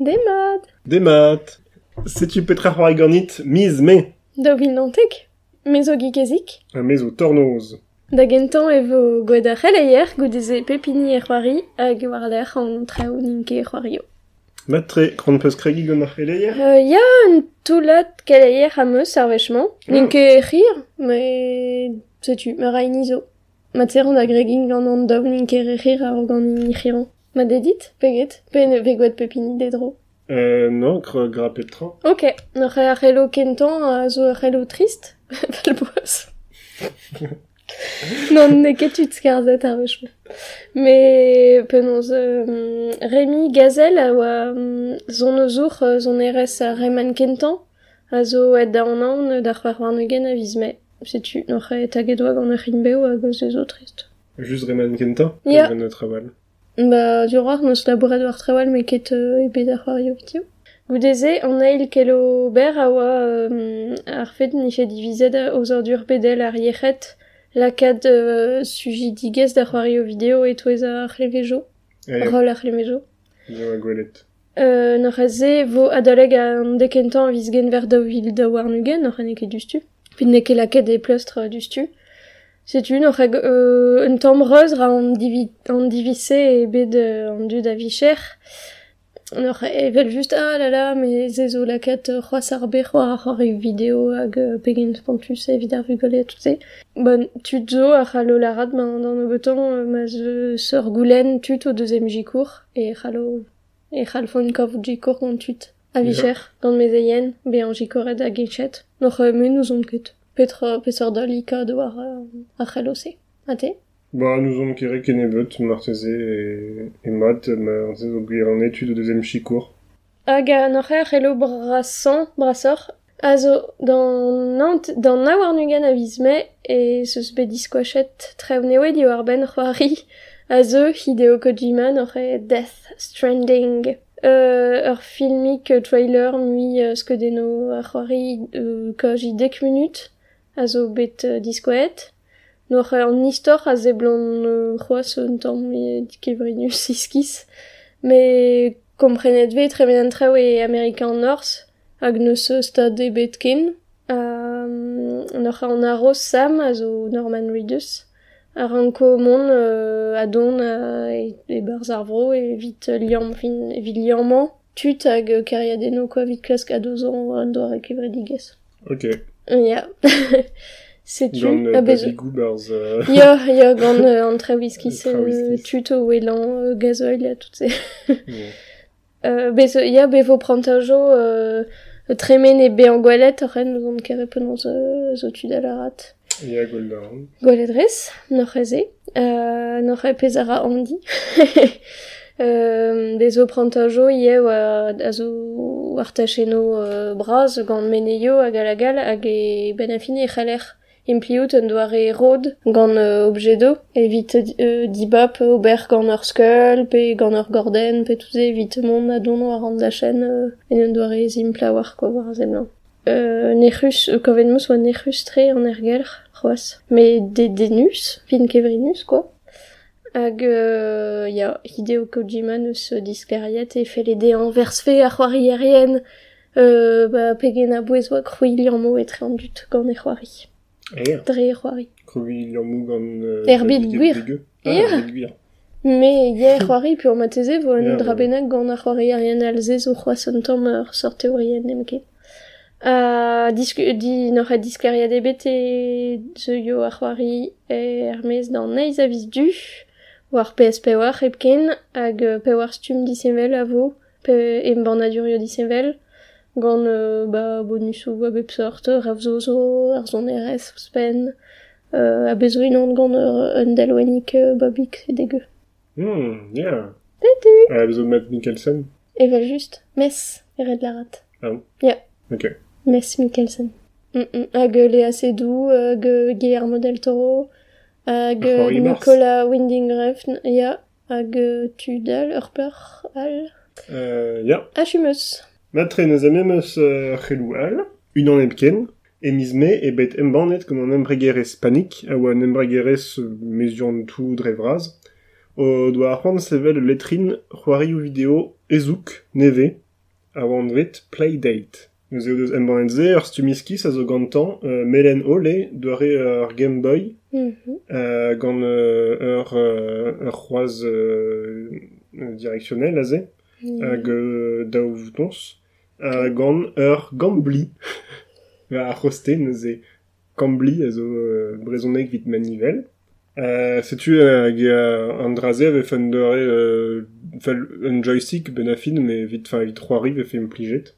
Demad. Demat. Setu petra c'hoari ganit miz me. Da vin nantek. Mezo gikezik. A mezo tornoz. Da gentan e vo gwed ar c'heleier goudeze pepini e c'hoari hag war l'er an traoù ninke e c'hoario. Matre, kron peus kregi gant ar c'heleier Euh, ya un toulat c'heleier am eus ar vechman. Ninke e c'hir, me... setu, me ra izo. Ma tseron da gregin gant an daou ninke c'hir ar gant ni c'hiran. Ma dedit, peget, pe ne ve gwed pepini dedro. Euh, non, gra, gra petra. Ok, n'ar e ar c'helo kentan a zo ar c'helo trist. Fel boaz. non, ne ket ut skarzet ar vechman. Me penaos euh, Rémi Gazel a oa um, zon o zour euh, zon erez a reman kentan a zo et da an d'ar war warnegen a viz me. Setu, n'oc'h e taget oa gant ar c'hinbeo a goz e zo trist. Just reman kenta. Ya. Traval. Ba, du roar, n'eus labouret war trawal, met ket euh, e bet ar c'hoario vitio. Goudeze, an eil kelo ber a oa euh, ar fed nife divizet oz ar bedel ar yechet lakad euh, suji digez d'ar c'hoario video et toez ar c'hlevejo, rol ar c'hlevejo. Zo a gwelet. Euh, n'or aze, vo adaleg an dekentan viz gen ver da vil da war nugen, n'or ane ket dustu. Pid ne ket laket e plestre dustu. Setu, n'oc'h a euh, un tamm reuz ra an, divi, an divise e bet euh, an dud a vicher. N'oc'h a evel just, ah la la, me ze zo laket euh, c'hoaz ar be c'hoar ar c'hoar e video hag euh, pegen spontus evit ar vugolet, tout se. Bon, tut zo ar c'hallo larat, ben, dan o beton, euh, ma ze seur goulen tut o deuxième jikour, e c'hallo e c'halfo un kav jikour gant tut. A vicher, gant mez eien, be an jikoret a gechet. Noc'h e men ouzon ket. Petra, pesor da lika do ar, uh, ar c'hello se. A te? Ba, nous on kere ken evet, marteze et, et mat, ma ze zo gwir an etude deuxième chikour. Hag a e ar c'hello brassan, brassor, a zo dan nant, dan na war nugen a viz me, e zeus bet diskoachet trev newe di war ben c'hoari, a zo Hideo Kojima e Death Stranding. Euh, ur filmik euh, trailer mui euh, skedeno ar c'hoari euh, kaj i dek minut a zo bet uh, diskoet. Noc'h ur nistor a zeblon uh, c'hoaz un tamm e dikevrinus iskis. Me komprenet ve tremen an trao e Amerikan North hag neus stade bet ken. Um, noc'h an aros sam a zo Norman Reedus. a ranko mon uh, a don a e, e barz ar vro e vit liam fin vit liamman tut hag kariadeno koa vit klask a dozon an doa rekevredigez. Ok. Ya. Setu, Gant a euh, bezo. babigou barz... Euh... Ya, ya gant an trawiskis An euh, trawiskis. tut o welan euh, gazoil a tout se. Euh, bezo, ya bevo prantajo euh, tremen e be an gwalet ren nous on kere penaos euh, zo tud a la rat. Ya goldaran. Gwaledrez, noc'h eze, euh, noc'h e pezara handi. Euh, des oprantajo ie oa a zo ar tacheno euh, braz gant meneio hag alagal hag e ben afine e c'haler. Impliout un doare rod gant euh, objedo evit euh, dibap ober gant ur skull, pe gant ur gorden, pe touze evit mon a dono ar an da chen euh, en un doare zimpla war ko war zemlan. Euh, nechus, euh, kovenmus oa nechus tre an ergelr, c'hoaz. Me de denus, fin kevrinus, quoi. Hag, euh, ya, Hideo Kojima neus euh, diskariet e an versfe ar c'hoari erien, euh, ba, pegen a bouez oa krouilian mo etre an dut gant e c'hoari. Er. Dre e c'hoari. Euh, gwir. Ah, gwir. Me, ye e c'hoari, an mateze vo an drabenag gant ar c'hoari tamm ur sort teorien nemke. A disku, di noc'h a diskariad ebet e ze yo ar c'hoari e Hermes d'an neiz a viz du, war PSP pevar hep ken hag pevar stum disevel a vo pe em bornadurio disevel gant euh, ba bonusoù a bep sort rav zozo ar zon erez spen euh, a bezo inan gant ur un dalwennik euh, babik e dege. Hmm, yeah. Tudu a bezo Matt Mikkelsen. Evel just mes ered larat ah. Bon yeah ok. Mes Mikkelsen. Mm -mm. hag le assez doux hag Guillermo del Toro hag euh, Rory Mars. Nicolas Winding Refn, ya, hag Tudal, Urper, Al, Euh, ya. Achumus. Matre neus a memeus euh, c'helou al, un an epken, e miz me e bet embanet gant an embregerez panik, a oa an embregerez meziant tout dre vraz, o doa apprendre sevel letrin c'hoari ou video ezouk, neve, a oant vet Playdate. Nous eo deus embanetze ur stumiskis a zo gantañ euh, melen ole doare ur Game Boy mm -hmm. euh, gant euh, ur, ur c'hoaz euh, directionnel a mm. hag euh, daou voutons euh, gant ur gambli a roste neuze gambli a zo euh, brezoneg vit manivel Euh, Setu hag euh, an draze a vefen doare euh, un joystick ben a fin, mais vit, fin, vit c'hoari vefe implijet.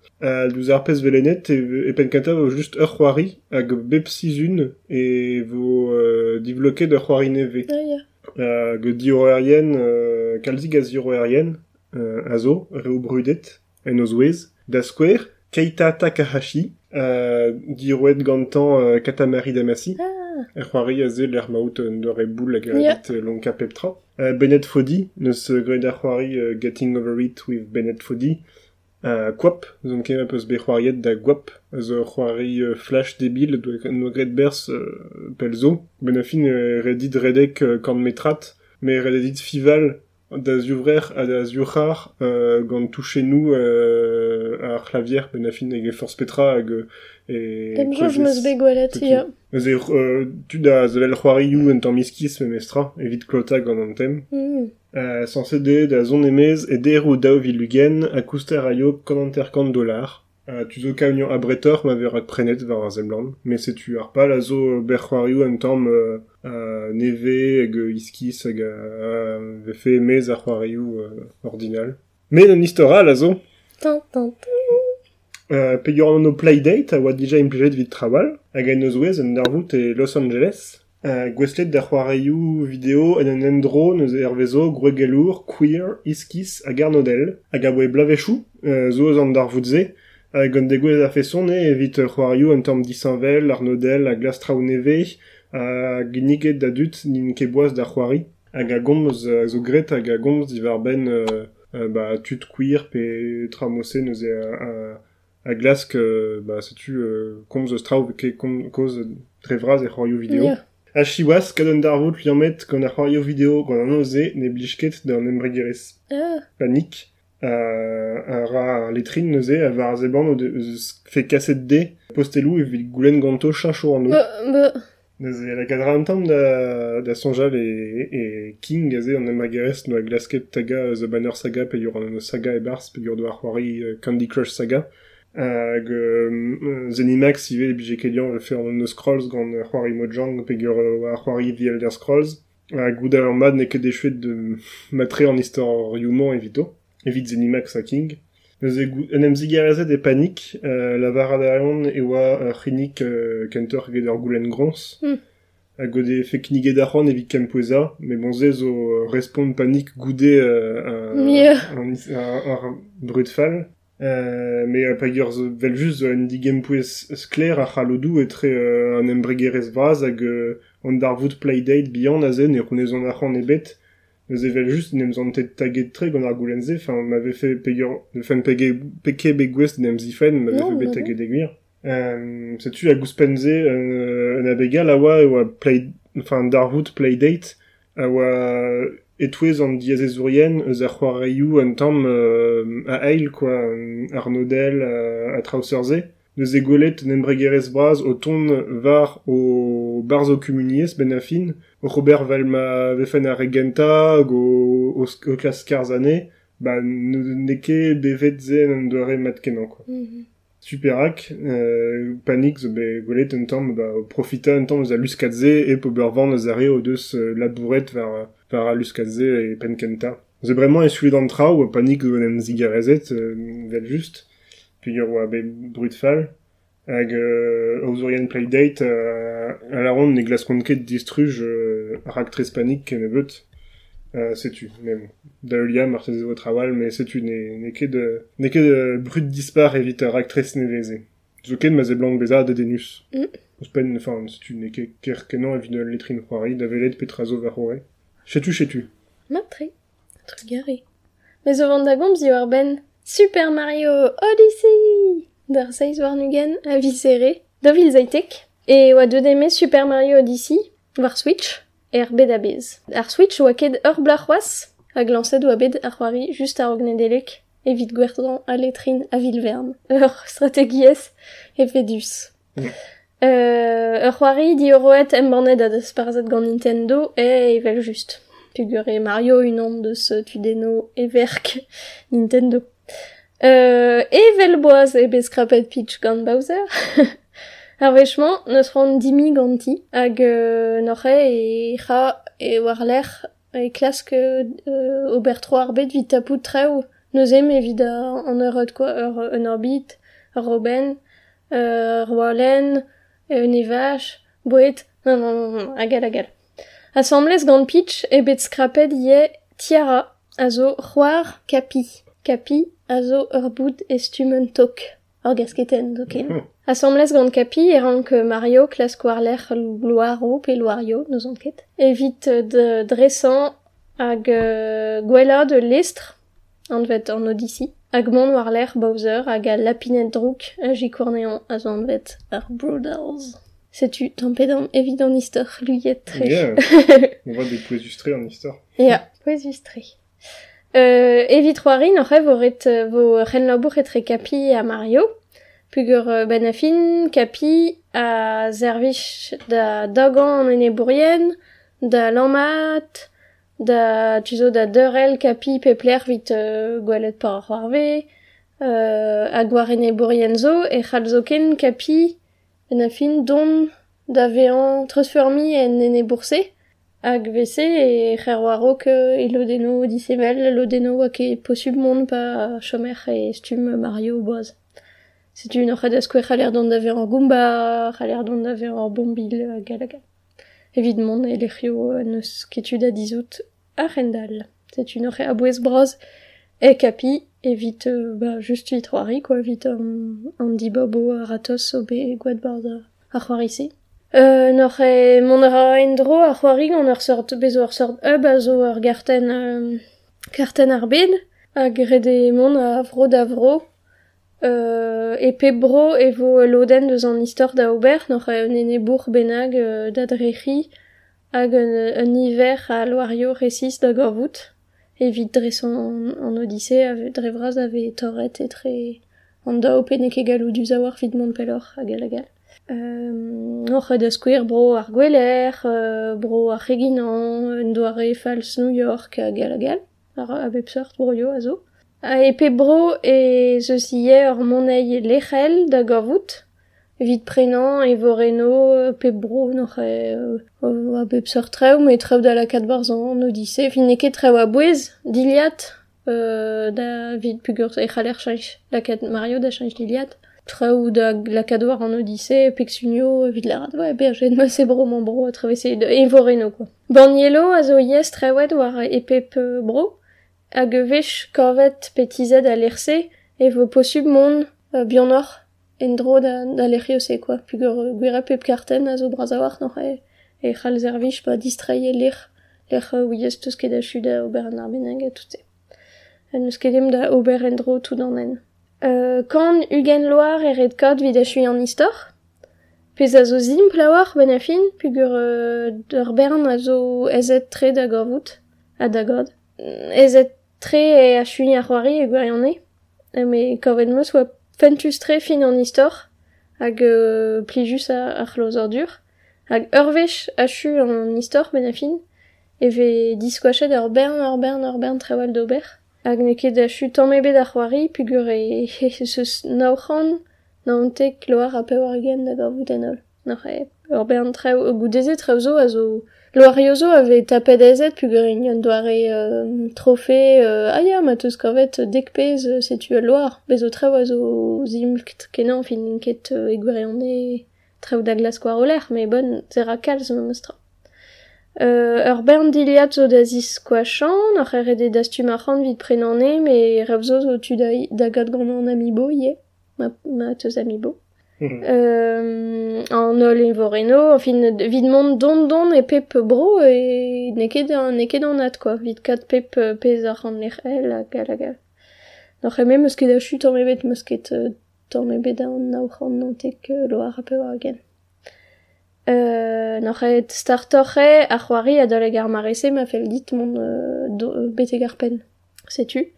Euh, douz ar pez velenet e, e pen kenta vo just ur c'hoari hag bep sizun e vo euh, divloket ur c'hoari neve. Ah, ya. Euh, hag erien, euh, kalzig erien, euh, a zo, reo brudet, en da skwer, Keita Takahashi, euh, dirouet gantan euh, Katamari Damacy, Ah, er c'hoari a ze l'er maout e boul hag lonka peptra. Euh, Bennett Foddy, neus gred ar c'hoari euh, Getting Over It with Bennett Foddy, euh, kem peus be c'hoariet da Gwap, zo c'hoari euh, flash bers euh, pel zo, ben a fin euh, redit redek euh, kant metrat, mais redit fival da a da euh, gant touche nou euh, ar clavier ben a fin ege force petra hag euh, e Dem jo bet ya. Ze euh, tu da zevel tamm miskis me mestra, evit klota gant an tem. Euh, sans céder da zon emez e der ou dao vilugen a kouster a yo kananter kant dolar. Euh, tu zo kaunion a bretor ma prenet ar mais se tu ar pa la zo tamm euh, euh, neve hag iskis hag euh, ve fe emez ar c'hoarioù euh, ordinal. Mais an istora la zo. Euh, an playdate a oa dija implijet vid trawal, hag eus an darvout e Los Angeles. Uh, gweslet da c'hoareioù video en an endro neus er vezo Gwegelour, Queer, Iskis hag Arnodel, hag a oe blavechou, uh, zo eus an darvout ze, hag an degouez a feson e evit uh, c'hoareioù an tamm disanvel, Arnodel, hag lastraou neve, hag niget da dut nin ke boaz da c'hoari, hag a gomz uh, zo gret hag a gomz divar ben uh, uh, ba tut queer pe tramose neus e a, a a glask, euh, bah, setu, euh, komz eus traoù ket kom, koz dre vraz c'hoarioù video. Ya. A chiwas, kadon darvout liamet gant ar c'hoarioù video gant an oze ne blisket d'an embregerez Ah, panik. Euh, a ra ar letrin neuze a var zeban o de, eus fe kaset de postelou e vit goulen ganto chincho an o. Ba, ba, Neuze la kadra an tamm da, da sonjal e, e King aze an embregerez no a glasket taga euh, The Banner Saga pe an saga e bars pe yor do ar c'hoari euh, Candy Crush Saga. Hag euh, Zenimax ive e bije kelian ve fer an scrolls gant ur c'hoari Mojang pe gur euh, c'hoari The Elder Scrolls. Hag gouda ur mad ne ket dechuet de matre an istorioù evito evit Zenimax a King Eus gou- en em zigarezet e panik la vara da eon e oa ur c'hinnik euh, kentor ged ur goulen grons a gode fe kniget ar evit kempoueza mais bon ze zo respond panik goude brut fall Euh, mais euh, pa gur zo vel just euh, un digem pouez skler a c'halodou etre euh, an embregerez vraz hag euh, an darvout playdate bihan a zen e rounezon ar c'han ebet. Eus evel just nem zan tet taget tre gant ar goulenze enfin m'avait fait pegur fan pege peke begwest nem zifen m'avait Non, fait bet bah taget eguir euh, setu a gouspenze euh, e oa play enfin darvout playdate a oa etouez an diazezourien eus ar c'hoareioù un tamm euh, a eil quoi ar nodel euh, a traousserze deus e golet ton var o barzo comuniez ben a fin o Robert Valma vefen regenta hag o, o, o klas karzane ba ne ne an. Superak, euh, panik zo be golet un tamm ba, o profita un tamm eus a luskadze e po beurvan eus are o deus labouret var, var a luskadze e penkenta. Ze bremañ esule d'an traoù, panik zo en zigarezet, euh, vel just, pe ur oa be brut fall, euh, Playdate euh, a la ronde ne glaskont ket distruj euh, ar aktrez e. Euh, setu, mais bon. Da eulia, martez vo trawal, mais setu, ne, ne ket de, ne ket de brut dispar evit ar aktrez neveze. Zoken ma blanc beza dedenus. Mm. Eus pen, enfin, si tu n'es ker kenan evit de letrin c'hoari, da velet petrazo ver hore. Chetu, chetu. Matre. Truc garé. Mais au vent d'agombe, zi war ben Super Mario Odyssey d'ar seiz war nugen a visere, dovil zaitek, e oa deux deme Super Mario Odyssey, war Switch, er bed a bez. Ar Switch oa ket ur blac'hoaz, hag lancet oa bet ar c'hoari just ar ognedelek, evit gwerdan a letrin a vilvern. Ur strategiez e fedus. Mm. Euh, ur c'hoari di euroet emborned a deus parzet gant Nintendo e evel just. Pugure Mario unan deus tudeno e verk Nintendo. Euh, e vel boaz e bez krapet pitch gant Bowser. Ar vechman, neus ran dimi ganti, hag euh, noc'he e ra e war l'er e klask euh, ober tro ar bet vit tapout treo, neus em evit an eud quoi, eur un orbit, ur roben, euh, ur walen, e un evach, boet, non, non, non, non, agal, agal. Assemblez gant pitch e bet skrapet ie tiara, a zo c'hoar kapi. Kapi a zo ur bout. Ur gasketen, token. Assemblez gant kapi e rank Mario klask war l'er loaro pe loario, ket. Evit euh, de dresan hag euh, gwella de lestre, an vet an Odyssey. Hag mont war l'er Bowser hag a lapinet drouk a jikournean a zo an vet ar Broodals. Setu tampedam evit an istor luyet tre. Yeah. On voit des illustrés en histoire. Ja, poez ustre. Euh, evit roari noc'he vo ret euh, vo ren labour etre kapi a Mario. Pugur Benafin, Kapi, a zervich da dagan an ene bourien, da lammat, da tuzo da deurel kapi pepler vit euh, gwelet par ar c'hoarve, euh, a gwarene bourien zo, e c'hal zo ken kapi Benafin don da vean transformi en ene bourse, hag vese e c'her war ok e lodeno disemel, lodeno a ket posub mont pa chomer e stum Mario boaz. Setu un oc'h adaz kouer c'haler d'an daver an Goomba, c'haler d'an daver an Bombil, a gal a gal. Evidemment, e lec'hio euh, neus ketud a dizout a Rendal. Un oc'h a bouez braz e kapi, evit euh, ba, just vit c'hoari, quoi, vit an, an dibobo a ratos o be gwad bard a, c'hoarise. Euh, nor e mon ara en dro ar c'hoari gant ur sort, bezo ur sort hub a zo ur garten, euh, garten ar bed, hag rede mon a vro da vro, euh, e pe bro e vo loden deus an istor da ober, nor un benag euh, da un, hiver a loario resis da gorvout, evit dreson an, an odyssee, ave, torret etre an da open eke galou du zawar vid mont pelor, hag al agal. Euh, oc'h da skouer bro ar euh, bro ar doare fals New York hag al agal, ar a sort a. A e pe bro e zeus ie ur monei lechel da gorvout, vit prenan e voreno euh, pe bro noc'h e euh, bep sort treu, da la kat barzan an odyssee, fin eke treu diliat, euh, da vid pugur e c'haler chanj la Mario da chanj diliat, treu da la an odyssee, peksunio, vid la rad, ouais, berget ma se bro man bro a travesse de e voreno, quoi. Borniello a zo yes e pep euh, bro, hag vech korvet petizet a lerse e vo posub mont uh, bianor en dro da, da lec'hi se quoi. pugur ur gwera pep karten a zo braz a war n'or e, e c'hal zervich pa distraie lir, lir uh, ouiez teus ket a chud a ober an arbenag a toute. En eus ket da ober en dro tout an en. Euh, kan ugen loar e red kod vid a chui an istor, Pez a zo zim plawar ben a fin, pugur euh, d'ur bern a zo ezet tre da gorvout, a da god. Ezet tre e a chuni ar c'hoari e gwarion me kavet meus oa fentus tre fin an istor hag euh, plijus a, ar c'hlozor dur. Hag urvech a chu an istor ben a fin e ve diskoachet ur bern, ur bern, ur bern trawal d'ober. Hag ne ket a chu tamme bet ar c'hoari pugur e, e seus naoc'han na an a pevar gen da gorvout enol. Nor e, ur bern trao, goudeze trao zo a zo Loario zo ave tapet ezet pugur enion doare euh, trofe euh, aia ma teus korvet dek pez euh, setu al loar bezo treu a zo zimlt kenan fin ket euh, e gwerione treu da glas gwar oler me bon zera kalz ma mostra. Euh, ur bern diliat zo da zis kwachan, noc'h ere dastu marchan vid prenan e, me rev zo zo tu da, da gant an amibo ie, ma, ma teus amibo. Mhm. Euh, an ol e voreno, fin vid mont don don e pep bro e ne ket an quoi, vid kat pep pez ar an lec'h el a gal a gal. Noc'h eme meus ket a chut an mebet meus ket euh, tamm ebet an naoch an euh, ar c'hoari a ar marese ma dit mon euh, euh, beteg ar pen. Setu.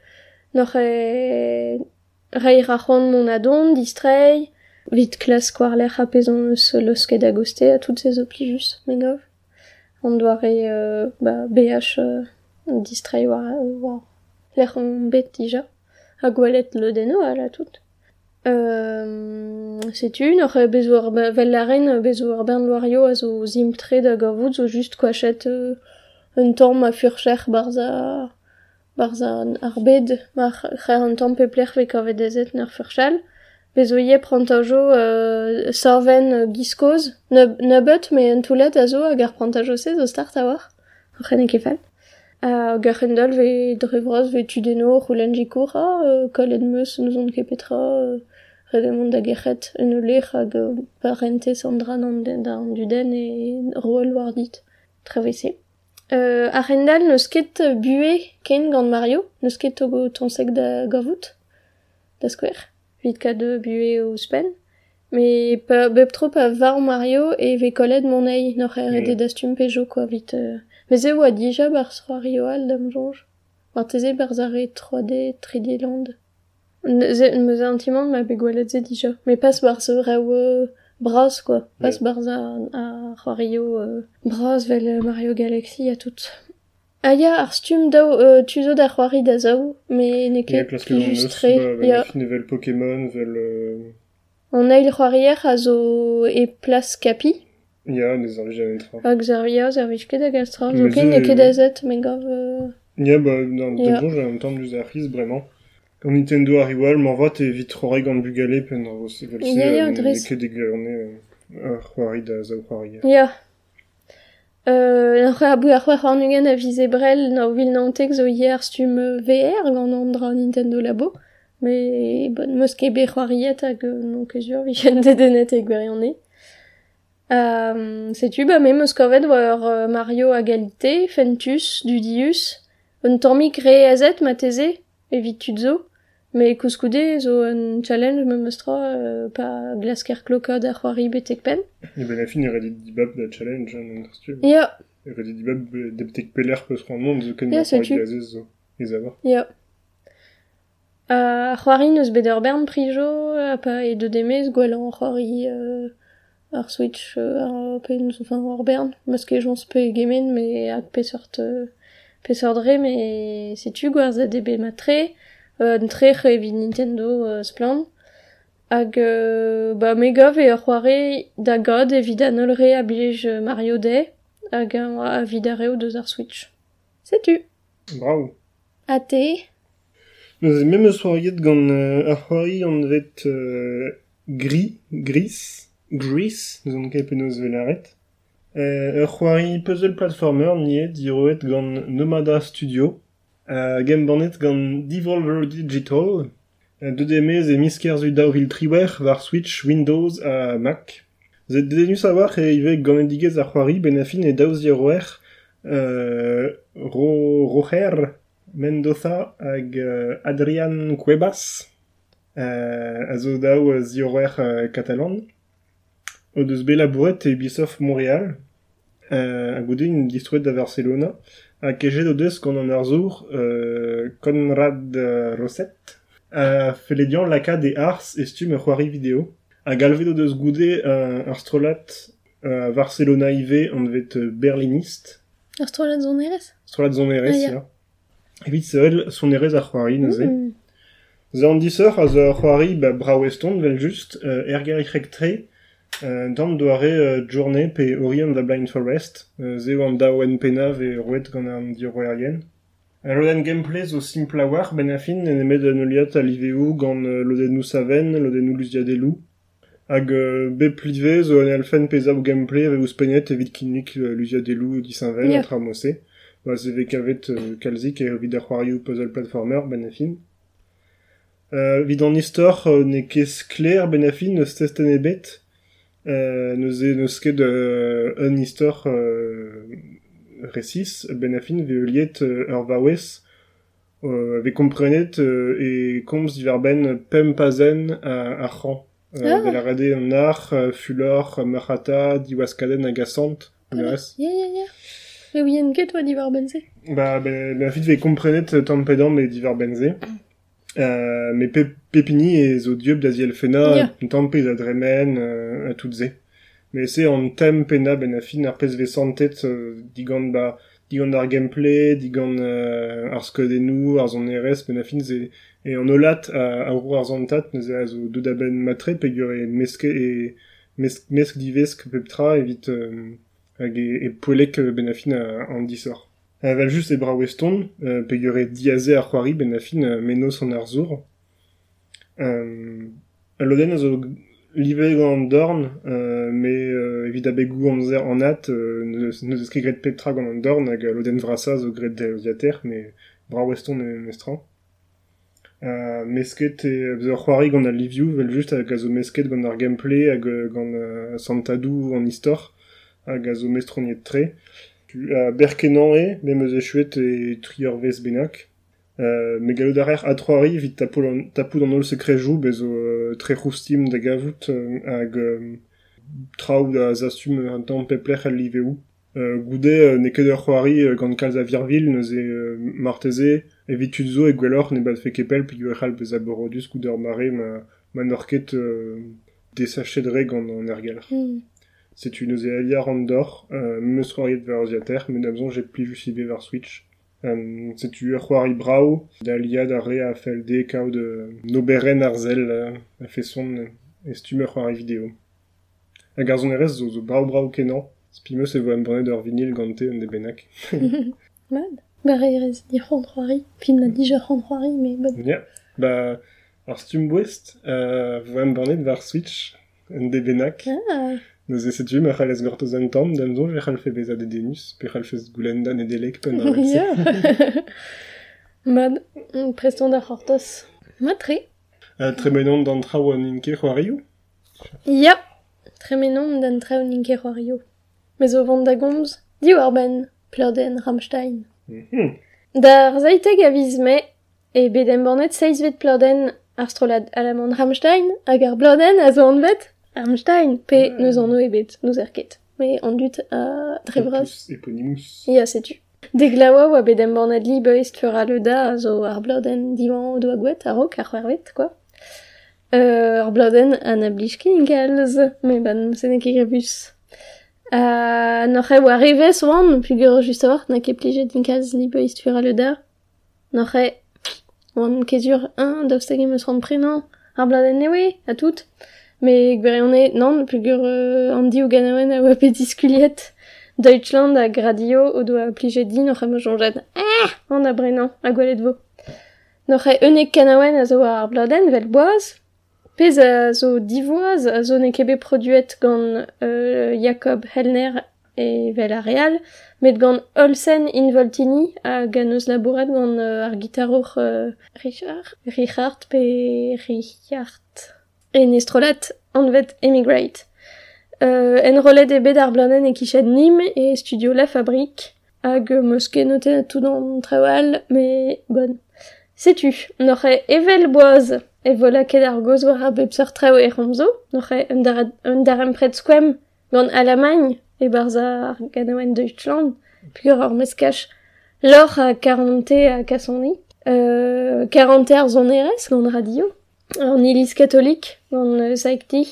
Noc'h e reir mon adon, distrei, Vit klas kwarler ha pezon eus los ket agoste a tout sez oplijus, on An doare euh, ba, BH euh, distrai war, war l'er an bet dija. A gwalet le deno ala tout. Euh, Setu, nor bezo ar vel laren bezo ar bern loario a zo zimtre da gavout zo just kwachet euh, un tamm a furcher barza barza ar bed ma c'her un tamm pepler vek avet ezet ner furchal. Bez prantajo euh, sorven giskoz, nebeut, me an toulet a zo hag ar prantajo se zo start a war, c'hene kefal. Hag ar c'hendal ve drevroz ve tudeno c'houlenn jikoura, uh, kolet meus eus on kepetra, petra, redemont da gerc'het en o lec'h hag uh, parente sandran an den, da an duden e roel war dit, travese. Uh, ar c'hendal neus ket bue ken gant Mario, neus ket togo tonsek da gavout, da skwer. Vid ka de bue o spen. Mais pa, bep trop a var Mario e ve kollet mon ei nor er Mm. dastum pejo quoi vite. Euh. Mais e oa dija bar Rio al dam jonge. Mar teze bar zare 3D 3D land. Meus intimant ma be gwelet ze dija. Mais pas bar se reo euh, bras quoi. Pas bar za a Rio euh, bras vel Mario Galaxy a tout. Aya ar stum daou euh, tuzo da c'hoari da illustré. ba, Ya. vel Pokémon, vel... Euh... On a il c'hoarier a zo e plas kapi. Hag ket a. Zo ken ne ze- ket a zet, me gav... Bah, dans Ja. le donjon, j'ai un temps d'us ar riz, Nintendo gant bugale, pen ar degerne ar c'hoari da zao c'hoari. Ya. Euh, n'oc'h a bou ar c'hoar an ugen a vize brel na vil nantek zo hier stum euh, VR gant an dra Nintendo Labo. Mais bon, meus ket be c'hoariet hag euh, non ket sur vichen dedenet e gwerione. Euh, Setu, ba me meus kavet war euh, Mario a galite, Fentus, Dudius, un tammik re a zet ma teze, evit tudzo. Me kouskoude zo un challenge me meustra euh, pa glasker klokad ar c'hoari betek pen. Et ben la fin, il aurait dit dibab da challenge, hein, nan tu Ya, Redi de deptek peler peus ran mont zo ken yeah, so tu. Gazez zo. Ez a. Ya. A c'hoari eus bet prijo pa et de demez gwelan c'hoari euh, ar switch ar pe enfin ur bern. Meus ke jons pe gemen me ak pe sort pe sort mais si tu gwer za debe ma tre un tre c'he Nintendo splend splant. Hag euh, ba megov e ur c'hoare da god evit an olre a blij Mario Day. Hag an a vid a reo deus ar Switch. Setu. Bravo. A te? Eus même eus c'hoariet gant euh, ar c'hoari an vet euh, gris, gris, gris, nous on ket penaos velaret. Euh, ur c'hoari puzzle platformer niet diroet gant Nomada Studio, euh, gem gant Devolver Digital, euh, de demez e miskerzu triwer war Switch, Windows a Mac. Zet dedenu savoir e ive gant digez ar c'hoari ben a fin e daouz diroer euh, ro, Roger Mendoza hag euh, Adrian Cuevas euh, a zo daou euh, katalan o deus bet labouret e Montréal euh, a goude Barcelona a kejet o deus Conrad Rosset a feledian laka de ars e stum ur c'hoari vidéo a galvet o deus goude euh, ar strolat euh, Barcelona IV an vet berliniste Ar strolat zon erez? strolat zon erez Ah, ya. evit sevel son erez ar c'hoari neuze Mm. Za an diseur a ar c'hoari ba vel just euh, tre euh, dam doare euh, journée pe ori an da Blind Forest euh, zeo an da oen penav e roet gant an diroerien Un loden gameplay zo simple a war ben a fin en emet an oliat a liveo gant euh, lodennou saven, lodennou luziadelou hag euh, bep live zo an alfen peza o gameplay ave ouz penet evit kinnik euh, luziadelou disinvel Ya. yeah. tra mose ba ze ve kavet euh, kalzik e vid ar c'hoarioù puzzle platformer ben a fin Euh, vid an istor euh, ne ket kler ben afin neus testen ebet. Euh, neus e neus ket euh, un istor euh, resis ben afin ve liet euh, ur vaouez euh, ve komprenet euh, e komz diver ben pem pazen a, a c'han. Euh, Ah. De la rade an ar, euh, fulor, euh, marata, diwaskaden agasant. Voilà. Ya, ya, ya. E ouien ket oa divar benze. Ba, ben, ben, fit ve komprenet euh, tampedam me diver benze. Euh, me pe, pepini e zo dieup da ziel fena, Ya. un tampez a dremen, euh, a tout ze. Me se an tem pena ben a euh, digant ar gameplay, digant euh, ar skodenou, ar zon RS, ben a ze, e an olat a, a rour ar a zo deud a ben matre, pegur e meske e mesk, mesk divesk peptra evit euh, hag e, e poelek euh, ben a fin a, an disor. Uh, val just e bra weston, uh, pegur e diaze ar c'hoari ben a menos an ar zour. Um, a loden a zo live gant an dorn, uh, me uh, evit a begou an zer an at, uh, neus neus eus ket gret petra gant an dorn, hag loden vrasa zo gret diater, me bra weston e mestran. Uh, mesket e eus ur c'hoari gant a livioù, vel just hag a mesket gameplay hag euh, gant uh, santadou an istor, hag a zo mestroniet tre. Berkenan e, me meus e chuet e trior vez benak. Uh, me gallo d'arer a troari vit tapou an, tapou an ol sekrejou bezo uh, tre roustim da gavout uh, hag traoù da zastum an tamm peplec'h al liveu. Uh, goude uh, ne ket ur c'hoari uh, gant kalz a virvil neuze uh, marteze zo e gwelloc'h ne bat fe kepel pe ur bez a borodus ur mare ma, ma norket uh, desachedre gant an. Hmm. Setu neuze aliar an dor, euh, meus c'hoariet war ziater, men amzon j'ai Switch. Um, setu ur c'hoari brao, da liad a re a fel de kao de noberen ar zel euh, a fe son euh, estum ur c'hoari video. A garzon erez zo, zo brao brao kenan, spimeus e vo am ur vinil gante un de benak. Mad. Bare erez di c'hontroari. Fin na dija c'hontroari, me bon. Ya, ba, ar stum bouest, euh, vo am war Switch un de benak. Ah, Neuze setu ma c'hal ez gortoz an tamm, dan zon ve fe bezad e denus, pe c'hal fez goulendan e delek pen ar Ya Mad, preston da c'hortos. Ma tre. Uh, tre menon d'an trao an inke c'hoario Ya, tre menon d'an trao an inke c'hoario. Mez o vant da gomz, di war ben, pleurden Rammstein. Ramstein. Mm -hmm. Dar zaiteg a viz me, e bedem bornet seiz vet ar strolad alamant Ramstein, hag ar bleurden a zo an vet, Rammstein, pe Ah. neus an o ebet, neus er ket. Me an dut a drevraz. Opus Eponymus. Ya, setu. De glaoa oa bedem bornet li beist feur le da a zo ar divan o doa gwet, a rok ar c'hwervet, quoi. Euh, ar bleurden an a blij ken galz, me ban se ne ket grebus. Uh, n'oc'h e oa revez oan, pugur just avart, na ket plijet li beist feur le da. N'oc'h e oan kezur un daousteg em eus rand prenan, ar bladen newe, a tout. Me gwerionne, nan pugur euh, an di o ganawen a oa diskuliet. Deutschland a gradio o doa plije din oc'h amo jonjad. Ah An a brenan, a gwelet vo. Noc'h e eunek kanawen a zo ar bladen vel boaz. Pez a zo divoaz a zo ne kebe produet gant euh, Jacob Hellner e vel a real, met gant Olsen in Voltini a ganoz labouret gant euh, ar gitarour euh, Richard, Richard pe Richard. E nestrolat an vet Emigrate. Euh, en rolet e bet ar blanen e kichet nim e studio La Fabrique. Hag moske noten tout dans trawal, mais bon. Setu, n'oc'he evel boaz e vola ket ar goz a trao romzo, n'oc'he un pret gant Alamagne e barza ar Deutschland, pugur ar meskach lor a 40 a kasoni, euh, 40 ar radio, ilis katolik gant euh, saikti,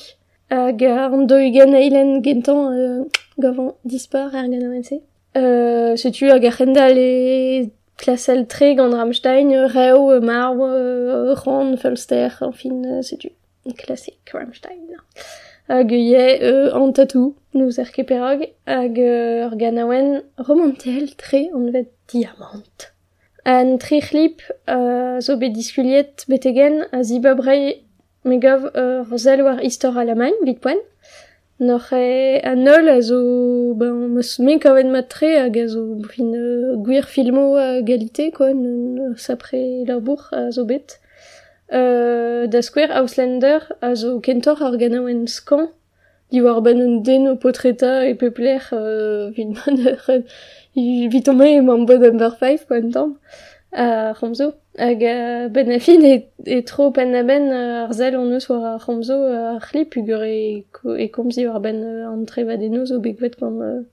hag an doigen eilen gentan euh, gavant dispar ar ganawen se. Euh, setu hag ar c'hendal e klasel tre gant Rammstein, euh, Reo, Marw, euh, Ron, Fulster, enfin, euh, setu. Klasik Rammstein. Hag ie euh, an tatou, nous er keperog, hag euh, ur ganawen romantel tre an vet diamant. An tri c'hlip uh, zo bet diskuliet betegen a ziba brei ur gav uh, war istor alamañ, vit poen. Noc'h e an ol a zo ben, meus men kavet mat tre hag a zo brin euh, gwir filmo a galite, quoi, n, sapre labour a zo bet. Euh, da square Auslander a zo kentor ar ganaouen skan, di war ben un den o potreta e pepler euh, vid man vit o me emañ bod number 5 kwa tamm a Romzo Hag ben a fin e, e tro pen a ben ar zel on eus war a c'homzo ar c'hli pugur e, e komzi war ben an trevad enoz o begvet gant,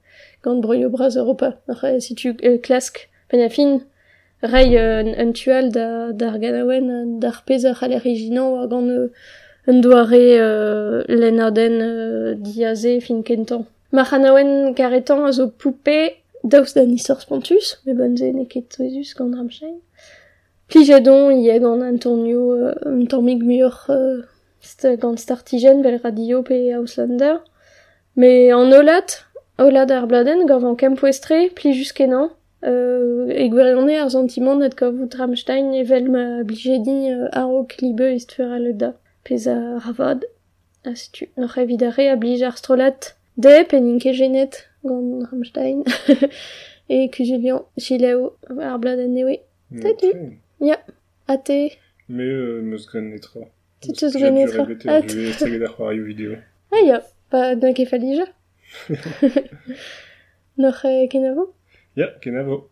gant broio braz Europa. Ar situ klask ben a fin rei un, tual da, d'ar ganawen d'ar pez ar c'haler reginan a gant un doare euh, len arden euh, diaze fin kentan. Ma c'hanawen karetan a zo poupe daoust da nistor spontus, me ze ne ket toezus gant Ramstein. Plijedon ie gant Antonio euh, un euh, Auslander. Me an olat, olat ar bladen gant an kempouestre, pli juskenan, euh, e net gavout Ramstein evel ma blijedi euh, aro klibe ist fer a da. Pez a ravad. A tu noch de peninke genet gant Ramstein. e kujulian chileo ar bladen newe. Salut. Ja, a te. Me euh, meus. Tu teus gren netra. Ah, je vais essayer d'avoir vidéo. Ah. Noch e kenavo Ja, kenavo.